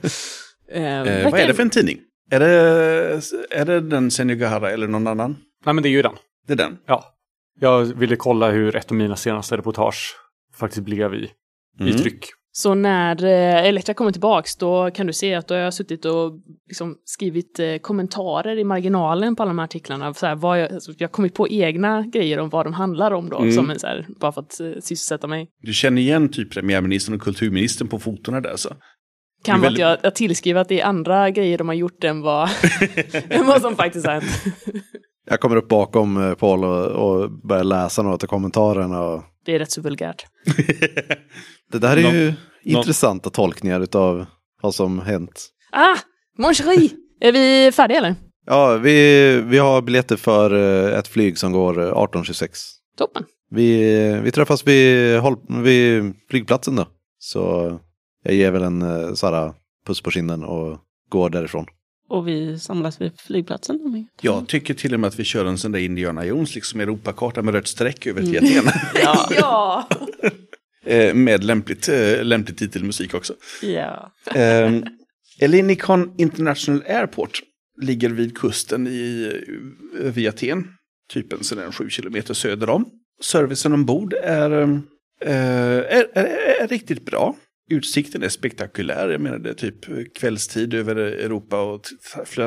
Eh, Eh, vad är det för en tidning? Är det, är det den Senjogahara eller någon annan? Nej, men det är ju den. Det är den. Ja. Jag ville kolla hur ett av mina senaste reportage faktiskt blev i, i Mm. tryck. Så när eh, Elektra kommer tillbaks då kan du se att då har jag suttit och liksom skrivit eh, kommentarer i marginalen på alla de här artiklarna. Så här, vad jag, alltså, jag har kommit på egna grejer om vad de handlar om då, Mm. som en, så här, bara för att eh, sysselsätta mig. Du känner igen typ premiärministern och kulturministern på fotona där så. Kan vara att väldigt- jag, jag tillskriver att det är andra grejer de har gjort än vad, än vad som faktiskt har hänt. Jag kommer upp bakom Paul och, och börjar läsa några av kommentarerna. Och... Det är rätt så vulgärt. Det där är Nå- ju intressanta tolkningar av vad som hänt. Ah! Mon chéri! Är vi färdiga eller? Ja, vi, vi har biljetter för eh, ett flyg som går eh, 18.26. Toppen. Vi, vi träffas vid, vid flygplatsen då. Så jag ger väl en eh, så här, puss på kinden och går därifrån. Och vi samlas vid flygplatsen. Jag tycker till och med att vi kör en sån där Indiana Jones, liksom Europakarta med rött streck över till Aten. Ja. Ja! eh, med lämpligt, eh, lämplig titelmusik också. ja. Eh, Elinikon International Airport ligger vid kusten i, vid Aten, typ en sån där sju kilometer söder om. Servicen ombord är, eh, är, är, är riktigt bra. Utsikten är spektakulär, jag menar det är typ kvällstid över Europa och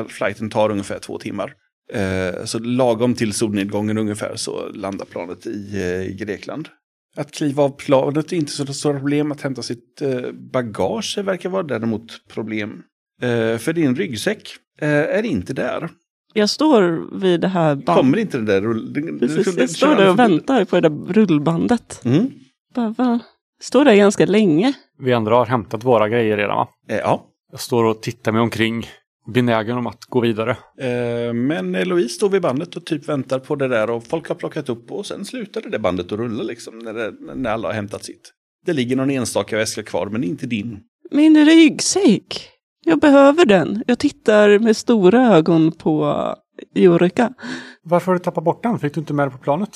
flighten tar ungefär två timmar. Eh, så lagom till solnedgången ungefär så landar planet i, eh, Grekland. Att kliva av planet är inte så stora problem. Att hämta sitt eh, bagage verkar vara däremot problem. För din ryggsäck är inte där. Jag står vid det här bandet. Kommer inte den där rull... Precis, jag står där och väntar på det där rullbandet. Mm. Bara? Står där ganska länge. Vi andra har hämtat våra grejer redan va? Eh, ja. Jag står och tittar mig omkring, benägen om att gå vidare. Eh, men Eloise står vid bandet och typ väntar på det där och folk har plockat upp och sen slutar det bandet att rulla liksom när, det, när alla har hämtat sitt. Det ligger någon enstaka väska kvar men inte din. Min ryggsäck. Jag behöver den. Jag tittar med stora ögon på Jorika. Varför har du tappat bort den? Fick du inte med den på planet?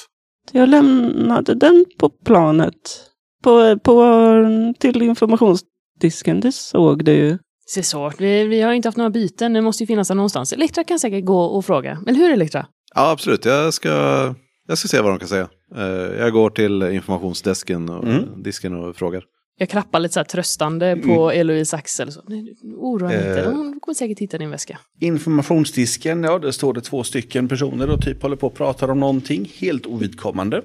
Jag lämnade den på planet. På, på, till informationsdisken, det såg du ju. Se så, vi, vi har inte haft några byten, det måste ju finnas där någonstans. Elektra kan säkert gå och fråga. Eller hur Elektra? Ja, absolut. Jag ska, jag ska se vad de kan säga. Eh, Jag går till informationsdisken och, Mm. disken och frågar. Jag klappar lite så här tröstande på Eloise axel. Så. Nej, Oroa dig inte, Eh. hon kommer säkert hitta din väska. Informationsdisken, ja, där står det två stycken personer och typ håller på och pratar om någonting helt ovidkommande.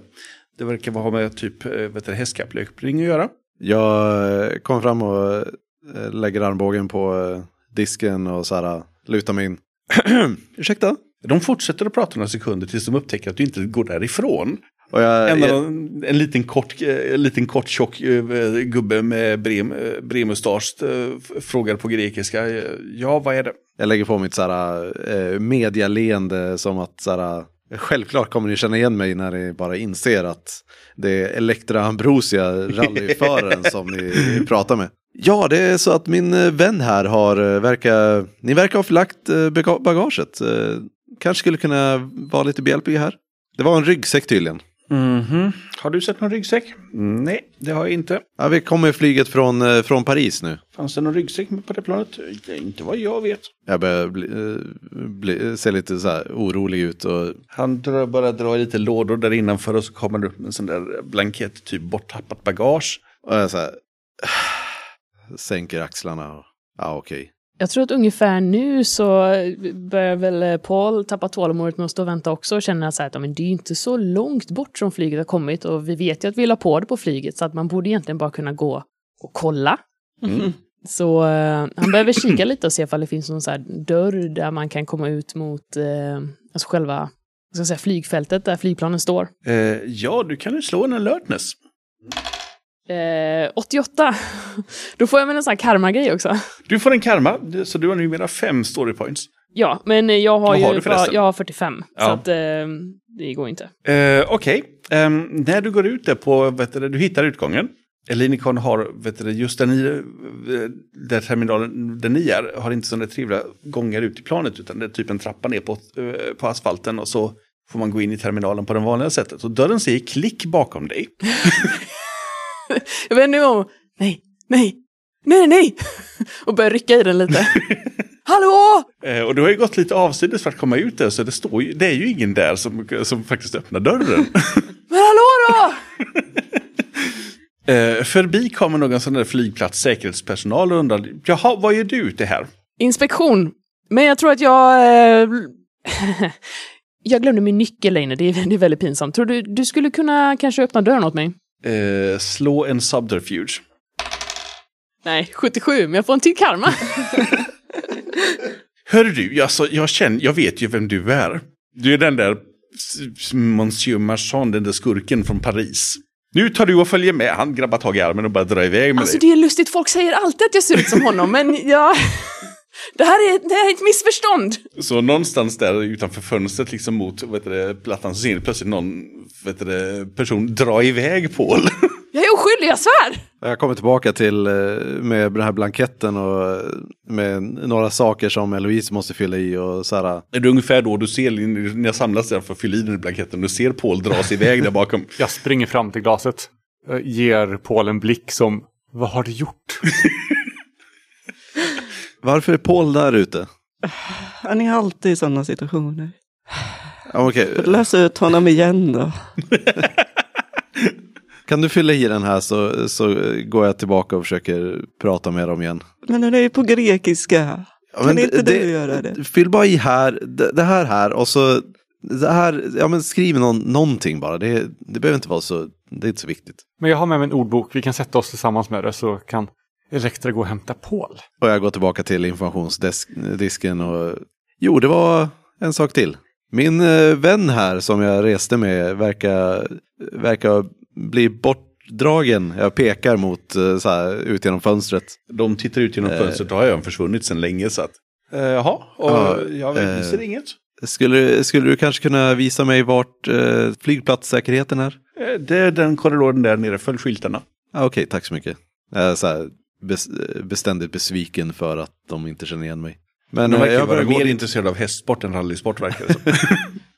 Det verkar ha med typ eh, vet du, hästkapplöpning att göra. Jag eh, kommer fram och eh, lägger armbågen på disken och så här lutar mig in. Ursäkta? De fortsätter att prata några sekunder tills de upptäcker att du inte går därifrån. Och jag, En, jag, en, en liten kort, en liten kort tjock gubbe med brem, bremustasch f- frågar på grekiska. Ja, vad är det? jag lägger på mitt så här, medialeende som att så här, självklart kommer ni känna igen mig när ni bara inser att det är Elektra Ambrosia, rallyföraren som ni pratar med. Ja, det är så att min eh, vän här har, eh, verkar, ni verkar ha förlagt eh, bagaget. Kanske skulle kunna vara lite behjälplig här. Det var en ryggsäck tydligen. Mhm. Har du sett någon ryggsäck? Nej, det har jag inte. Ja, vi kommer flyget från, eh, från Paris nu. Fanns det någon ryggsäck på det planet? Inte vad jag vet. Jag börjar bli, eh, bli, se lite så här orolig ut och Han drar, bara drar lite lådor där innanför och så kommer det upp en sån där blankett, typ borttappat bagage. Och jag så här, sänker axlarna. Och, ja, okej. Jag tror att ungefär nu så börjar väl Paul tappa tålamodet med att stå och vänta också och känna så här att men det är inte så långt bort som flyget har kommit och vi vet ju att vi la på det på flyget så att man borde egentligen bara kunna gå och kolla. Mm. Så eh, han behöver kika lite och se ifall det finns någon så här dörr där man kan komma ut mot eh, alltså själva ska säga, flygfältet där flygplanen står. Eh, ja, du kan ju slå en alertness. Eh, 88. Då får jag väl en sån här karma-grej också. Du får en karma, så du har numera fem story points. Ja, men jag har Vad ju har du förresten? jag har 45. Så Ja. att eh, det går inte. Eh, Okej, Ehm, när du går ut där på, vet du, du hittar utgången. Elinikon har, vet du, just där ni, eh, där terminalen där ni är, har inte sådana trevliga gångar ut i planet, utan det är typ en trappa ner på, eh, på asfalten och så får man gå in i terminalen på det vanliga sättet. Och dörren säger klick bakom dig. Jag vänder mig om. Nej, nej, nej, nej. Och börjar rycka i den lite. Hallå! Eh, och du har ju gått lite avsides för att komma ut där, så det, står ju, det är ju ingen där som, som faktiskt öppnar dörren. Men hallå då! eh, förbi kommer någon sån där flygplats säkerhetspersonal och undrar, jaha, vad gör du ute här? Inspektion. Men jag tror att jag... Eh, jag glömde min nyckel, Leine. Det är, det är väldigt pinsamt. Tror du du skulle kunna kanske öppna dörren åt mig? Eh, slå en subterfuge. Nej, 77, men jag får en till karma. Hör du, alltså, jag, känner, jag vet ju vem du är. Du är den där Monsieur Marchand, den där skurken från Paris. Nu tar du och följer med. Han grabbar tag i armen och bara drar iväg med Alltså dig. det är lustigt, folk säger alltid att jag ser ut som honom, men jag... Det här är, det här är ett missförstånd. Så någonstans där utanför fönstret, liksom mot vet du, det, plattan, så ser ni plötsligt någon vet du, det, person dra iväg Paul. Jag är oskyldig, jag svär! Jag kommer tillbaka till eh, med den här blanketten och eh, med några saker som Eloise måste fylla i och så här. Det är ungefär då du ser, när jag samlas där för att fylla i den här blanketten, du ser Paul dras iväg där bakom. Jag springer fram till glaset. eh, Ger Paul en blick som, vad har du gjort? Varför är Paul där ute? Han är alltid i sådana situationer. Okej. Lös ut honom igen då. Kan du fylla i den här så, så går jag tillbaka och försöker prata med dem igen. Men den är ju på grekiska. Ja, Kan men inte det- du göra det? Fyll bara i här, det, det här här och så det här, ja men skriv någon, någonting bara. Det, det behöver inte vara så, det är inte så viktigt. Men jag har med mig en ordbok, vi kan sätta oss tillsammans med det så kan Elektra gå och hämta Paul. Och jag går tillbaka till informationsdisken och jo, det var en sak till. Min eh, vän här som jag reste med verkar, verkar bli bortdragen. Jag pekar mot eh, så här, ut genom fönstret. De tittar ut genom Eh. fönstret, då har jag försvunnit sedan länge så att. Eh, Jaha, och Ja, jag vet, eh. ser inget. Skulle, skulle du kanske kunna visa mig vart eh, flygplatssäkerheten är? Eh, Det är den korridoren där nere, följ skyltarna. Ah, Okej, tack så mycket. Är så här beständigt besviken för att de inte känner igen mig. Men De eh, verkar jag vara mer dit. intresserade av hästsport än rallysport verkar det som.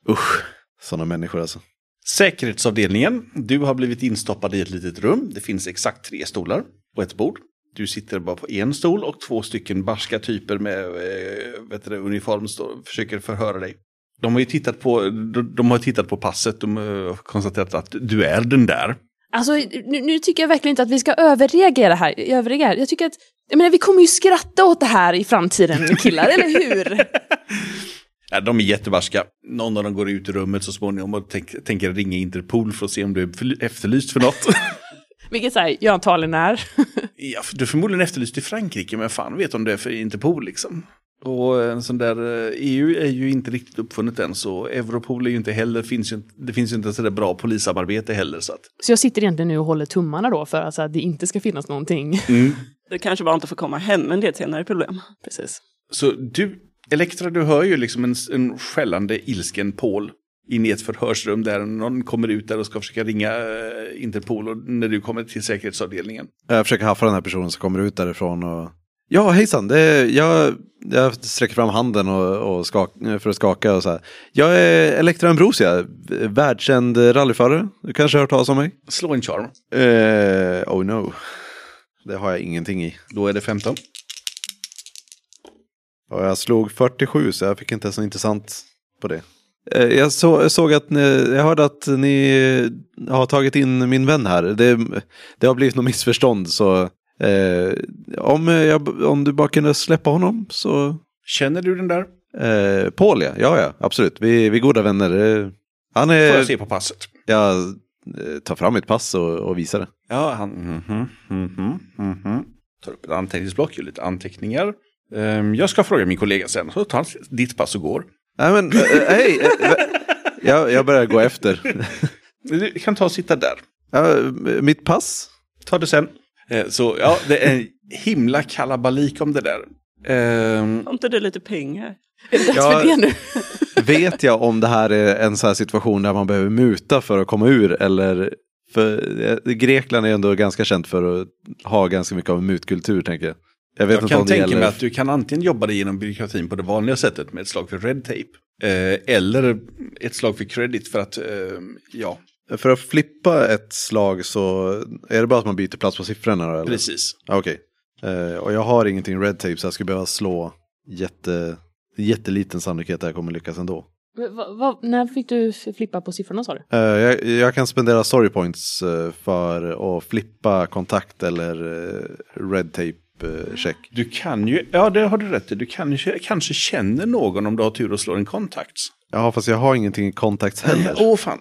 Usch, sådana människor alltså. Säkerhetsavdelningen. Du har blivit instoppad i ett litet rum. Det finns exakt tre stolar och ett bord. Du sitter bara på en stol och två stycken barska typer med eh, vet du, uniform står, försöker förhöra dig. De har ju tittat på, de, de har tittat på passet. De har konstaterat att du är den där. Alltså, nu, nu tycker jag verkligen inte att vi ska överreagera här. Överreagera. Jag tycker att, jag menar, vi kommer ju skratta åt det här i framtiden, killar, eller hur? Ja, de är jättebarska. Någon av dem går ut ur rummet så småningom och tänk, tänker ringa Interpol för att se om du är efterlyst för något. Vilket så här, jag antagligen är. ja, du är förmodligen efterlyst i Frankrike, men fan vet om det är för Interpol liksom. Och en sån där, eh, EU är ju inte riktigt uppfunnet än, så Europol är ju inte heller, finns ju, inte- det finns ju inte så där bra polissamarbete heller. Så att, Så jag sitter egentligen nu och håller tummarna då för att, så att det inte ska finnas någonting. Det kanske bara inte får komma hem, men det är ett senare problem. Precis. så du, Elektra, du hör ju liksom en, en skällande ilsken Paul in i ett förhörsrum där någon kommer ut där och ska försöka ringa eh, Interpol och när du kommer till säkerhetsavdelningen. Jag försöker haffa den här personen som kommer ut därifrån och... Ja, hejsan, det jag, jag sträcker fram handen och, och skak, för att skaka och så här. Jag är Elektra Ambrosia, världskänd rallyförare. Du kanske har hört talas om mig? Slå en charm. Eh, oh no. Det har jag ingenting i. Då är det 15. Och jag slog 47 så jag fick inte så intressant på det. Eh, Jag så, såg att ni, jag hörde att ni har tagit in min vän här. Det, det har blivit något missförstånd så eh, om, jag, om du bara kunde släppa honom så... Känner du den där? Eh, Paul ja, ja, ja absolut. Vi, vi är goda vänner. Eh, Han Får är... jag se på passet? Jag eh, tar fram mitt pass och, och visar det. Ja, han... Mhm, mhm, mhm. Tar upp ett anteckningsblock, gör lite anteckningar. Ehm, jag ska fråga min kollega sen, så tar han ditt pass och går. Nej men, eh, eh, hej! eh, eh, jag, jag börjar gå efter. Du kan ta och sitta där. Ja, mitt pass? Ta det sen. Eh, så ja, det är en himla kalabalik om det där. Ehm, Har inte du lite pengar? Är det dags Ja. för det nu? Vet jag om det här är en sån här situation där man behöver muta för att komma ur eller för eh, Grekland är ändå ganska känt för att ha ganska mycket av en mutkultur tänker jag. Jag vet jag inte kan om det tänka gäller. mig att du kan antingen jobba dig genom byråkratin på det vanliga sättet med ett slag för red tape. Eh, eller ett slag för credit för att, ehm, ja, För att flippa ett slag så är det bara att man byter plats på siffrorna eller? precis. Ja, Okej. Eh, och jag har ingenting red tape så jag skulle behöva slå jätte, jätteliten sannolikhet att jag kommer lyckas ändå. Va, va, när fick du flippa på siffrorna sa du? Eh, jag, jag kan spendera story points eh, för att flippa kontakt eller eh, red tape check. Du kan ju, ja det har du rätt i, du kan ju, kanske känner någon om du har tur och slår en kontakt. Ja, fast jag har ingenting i contacts heller. Åh fan.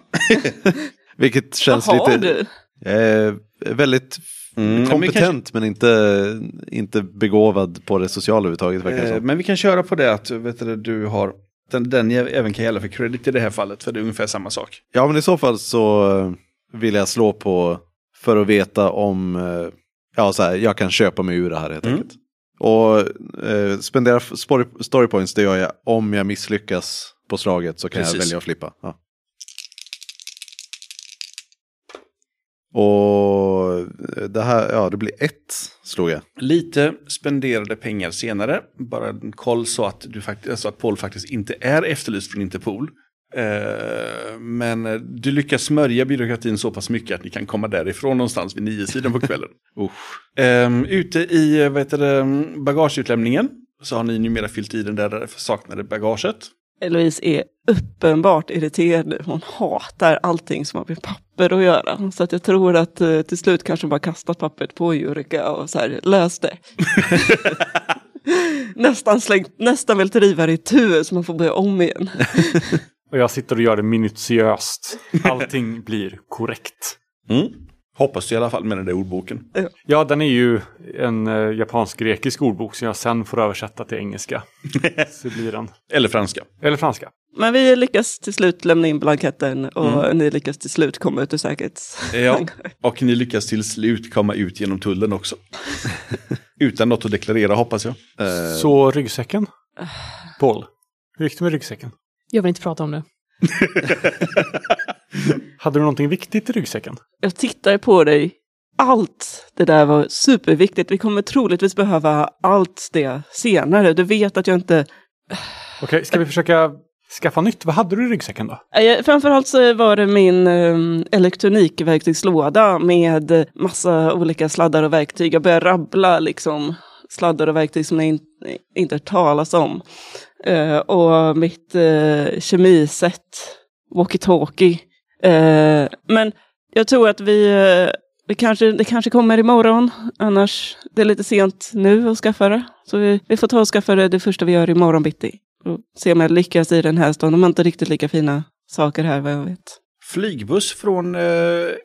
Vilket känns Vad har lite... du? Jag är väldigt Mm, men vi kompetent men inte, inte begåvad på det sociala överhuvudtaget. Verkar Eh, men vi kan köra på det att vet du, du har, den, den även kan gälla för credit i det här fallet, för det är ungefär samma sak. Ja, men i så fall så eh, vill jag slå på för att veta om eh, ja, så här, jag kan köpa mig ur det här helt Mm. enkelt. Och eh, spendera story, story points, det gör jag om jag misslyckas på slaget så kan jag Precis. välja att flippa. Ja. Och det här, ja det blir ett slog jag. Lite spenderade pengar senare, bara en koll så att, du fakt- så att Paul faktiskt inte är efterlyst från Interpol. Eh, men eh, du lyckas smörja byråkratin så pass mycket att ni kan komma därifrån någonstans vid nio sidan på kvällen. Usch. Eh, ute i eh, vad heter det, bagageutlämningen så har ni numera fyllt i den där saknade bagaget. Eloise är uppenbart irriterad nu. Hon hatar allting som har med papper att göra. Så att jag tror att till slut kanske hon bara kastat pappret på Jurika och så här, lös det. nästan, slängt, nästan vill driva det i tu så man får börja om igen. Och jag sitter och gör det minutiöst. Allting blir korrekt. Mm. Hoppas du i alla fall med den där ordboken. Ja, den är ju en uh, japansk-grekisk ordbok som jag sen får översätta till engelska. Så blir den. Eller franska. Eller franska. Men vi lyckas till slut lämna in blanketten och ni lyckas till slut komma ut ur säkerhets... Ja, och ni lyckas till slut komma ut genom tullen också. Utan något att deklarera hoppas jag. Eh, Så ryggsäcken? Paul, hur gick det med ryggsäcken? Jag vill inte prata om det. Hade du någonting viktigt i ryggsäcken? Jag tittar på dig. Allt det där var superviktigt. Vi kommer troligtvis behöva allt det senare. Du vet att jag inte... Okej, ska vi försöka skaffa nytt. Vad hade du i ryggsäcken då? Eh, Framförallt så var det min um, elektronikverktygslåda med massa olika sladdar och verktyg. Jag började rabbla liksom sladdar och verktyg som jag in, inte hört talas om. Eh, och mitt eh, kemisätt, walkie-talkie. Eh, men jag tror att vi, eh, vi kanske, det kanske kommer imorgon. Annars, det är lite sent nu att skaffa det. Så vi, vi får ta och skaffa det det första vi gör imorgon bitti. Och se om jag lyckas i den här stan. De har inte riktigt lika fina saker här vad jag vet. Flygbuss från eh,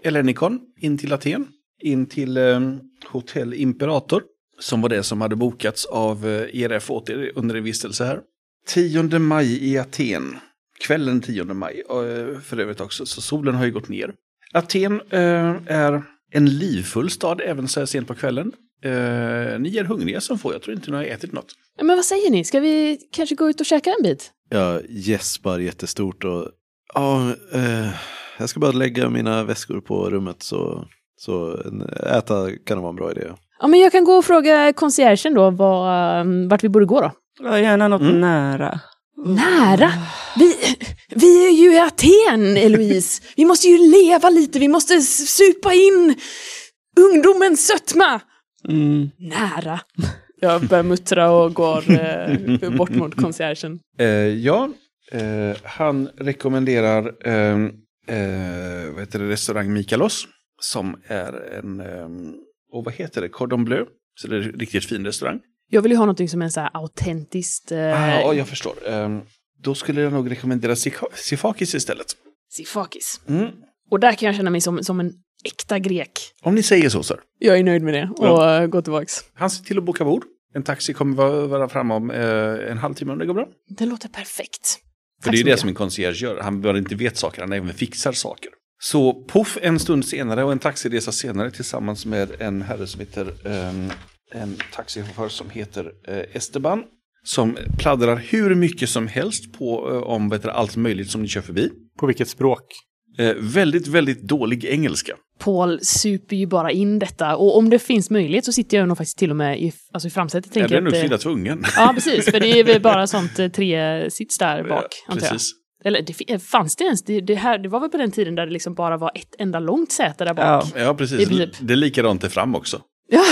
Ellenikon in till Aten. In till eh, Hotell Imperator. Som var det som hade bokats av eh, ERF åt er under en vistelse här. 10 maj i Aten. Kvällen 10 maj eh, för övrigt också. Så solen har ju gått ner. Aten eh, är en livfull stad även så här sent på kvällen. Eh, ni är hungriga som får. Jag tror inte ni har ätit något. Men vad säger ni? Ska vi kanske gå ut och käka en bit? Jag gäspar jättestort och ja, eh, jag ska bara lägga mina väskor på rummet så, så äta kan det vara en bra idé. Ja, men jag kan gå och fråga conciergen då vad, um, vart vi borde gå då. Ja, gärna något Mm. nära. Nära? Vi, vi är ju i Aten, Eloise. Vi måste ju leva lite, vi måste supa in ungdomens sötma. Mm. Nära. Jag börjar muttra och går eh, bort mot conciergen. Eh, ja, eh, han rekommenderar eh, eh, vad heter det, restaurang Mikalos. Som är en, eh, och vad heter det, Cordon Bleu. Så det är en riktigt fin restaurang. Jag vill ju ha något som är så här autentiskt. Eh, Ah, ja, jag förstår. Eh, då skulle jag nog rekommendera Sifakis istället. Sifakis. Mm. Och där kan jag känna mig som, som en äkta grek. Om ni säger så, sir. Jag är nöjd med det och Ja. eh, går tillbaks. Han ser till att boka bord. En taxi kommer vara, vara framme om eh, en halvtimme om det går bra. Det låter perfekt. För Tack det är det som en concierge gör. Han bara inte vet saker, han även fixar saker. Så poff en stund senare och en taxiresa senare tillsammans med en herre som heter ehm, en taxichaufför som heter eh, Esteban. Som pladdrar hur mycket som helst på eh, om vet du, allt möjligt som ni kör förbi. På vilket språk? Eh, väldigt, väldigt dålig engelska. Paul super ju bara in detta. Och om det finns möjlighet så sitter jag nog faktiskt till och med i, alltså i framsätet. Tänker blir nog att, eh, tvungen. Ja, precis. För det är väl bara sånt eh, tre sits där bak, antar jag. Precis. Eller det, fanns det ens? Det, det, här, det var väl på den tiden där det liksom bara var ett enda långt säte där bak? Ja. Ja, precis. princip. Det är likadant där fram också. Ja.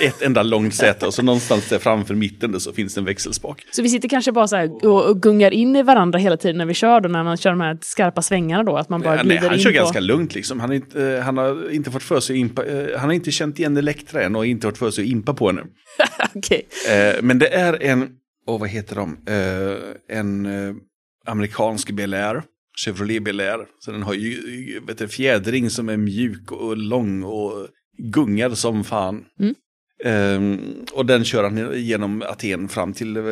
Ett enda långt säte och så någonstans där framför mitten så finns det en växelspak. Så vi sitter kanske bara så här och, gungar in i varandra hela tiden när vi kör då, när man kör de här skarpa svängarna då, att man bara Ja, nej, han in kör på... ganska lugnt liksom. Han, inte, eh, han har inte fått för sig impa, eh, han har inte känt igen Elektra än och inte fått för sig att impa på henne. Okej. Eh, men det är en, och vad heter de, en amerikansk Bel Air, Chevrolet Bel Air. Så den har ju vet du, fjädring som är mjuk och lång och gungar som fan. Mm. Eh, och den kör han genom Aten fram till eh,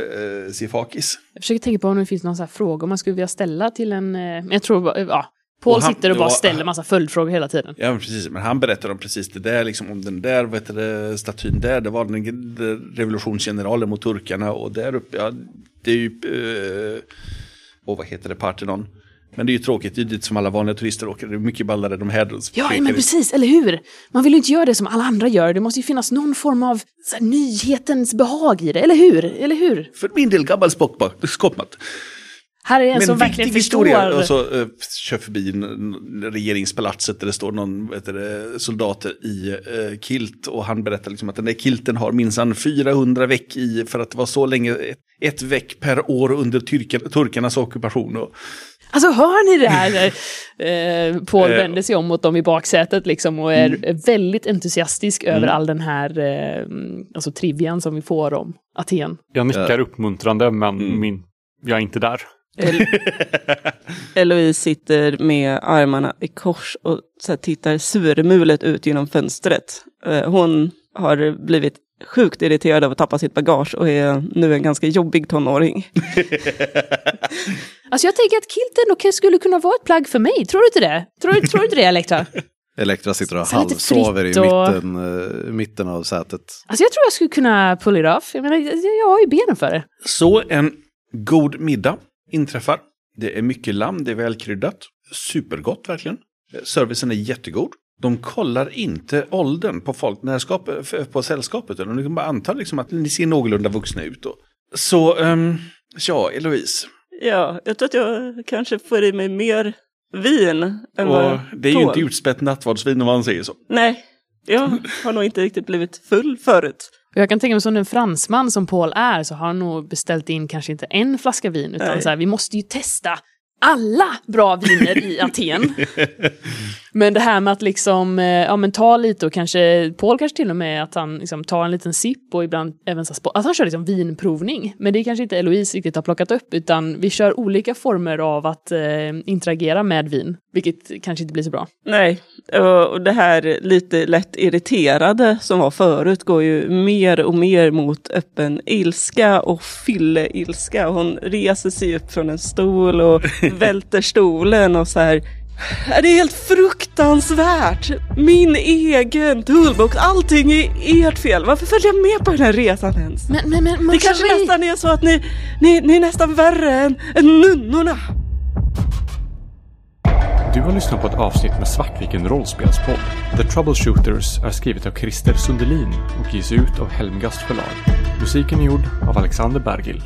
Sifakis. Jag försöker tänka på om det finns någon så här fråga man skulle vilja ställa till en... Men jag tror bara, ja. Paul Och han- sitter och bara ja, ställer massa följdfrågor hela tiden. Ja, men precis. Men han berättar om precis det där, liksom om den där vet du, statyn där, det var den revolutionsgeneralen mot turkarna och där uppe, ja, det är ju, eh, och vad heter det, Parthenon. Men det är ju tråkigt, det är dit som alla vanliga turister åker, det är mycket ballare de här. Ja, men precis, eller hur? Man vill ju inte göra det som alla andra gör. Det måste ju finnas någon form av här, nyhetens behag i det, eller hur? Eller hur? För min del gammal skåpmat. Här är en Men som verkligen historia. förstår. Och så eh, kör förbi regeringspalatset där det står någon vet du, soldater i eh, kilt. Och han berättar liksom att den där kilten har minsann 400 veck i för att det var så länge, ett, ett veck per år under tyrka, turkarnas ockupation. Och, Alltså hör ni det här? Eh, Paul Eh, vänder sig om mot dem i baksätet liksom och är väldigt entusiastisk över Mm. all den här eh, alltså, trivian som vi får om Aten. Jag nickar uppmuntrande men Mm. min, jag är inte där. El- Eloise sitter med armarna i kors och så här tittar surmulet ut genom fönstret. Eh, Hon har blivit sjukt irriterad av att tappa sitt bagage och är nu en ganska jobbig tonåring. Alltså jag tänker att kilten också skulle kunna vara ett plagg för mig. Tror du inte det? Tror, du- tror du inte det, Elektra? Elektra sitter och halvsover i fritt och- mitten, eh, mitten av sätet. Alltså jag tror jag skulle kunna pull it off. Jag menar, jag jag har ju benen för det. så en god middag inträffar. Det är mycket lamm, det är välkryddat. Supergott verkligen. Servicen är jättegod. De kollar inte åldern på folk, när skap, på sällskapet. utan De kan bara antar liksom att ni ser någorlunda vuxna ut. Då. Så, ehm, ja, Eloise. Ja, jag tror att jag kanske får i mig mer vin än Och vad det är ju tål. inte utspätt nattvardsvin om man säger så. Nej, jag har nog inte riktigt blivit full förut. Jag kan tänka mig som en fransman som Paul är så har han nog beställt in kanske inte en flaska vin utan Nej. så här, vi måste ju testa alla bra viner i Aten. Men det här med att liksom, eh, ja men ta lite och kanske, Paul kanske till och med att han liksom tar en liten sipp och ibland även så att han kör liksom vinprovning. Men det kanske inte Eloise riktigt har plockat upp utan vi kör olika former av att eh, interagera med vin. Vilket kanske inte blir så bra. Nej, och och det här lite lätt irriterade som var förut går ju mer och mer mot öppen ilska och fylleilska. Hon reser sig upp från en stol och välter stolen och så här. Det är helt fruktansvärt! Min egen toolbox, allting är ert fel. Varför följer jag med på den här resan ens? Men, men, men, Det kanske nästan är så att ni, ni, ni är nästan värre än, än nunnorna. Du har lyssnat på ett avsnitt med Svartviken rollspelspodd. The Troubleshooters är skrivet av Christer Sundelin och ges ut av Helmgast förlag. Musiken är gjord av Alexander Bergil.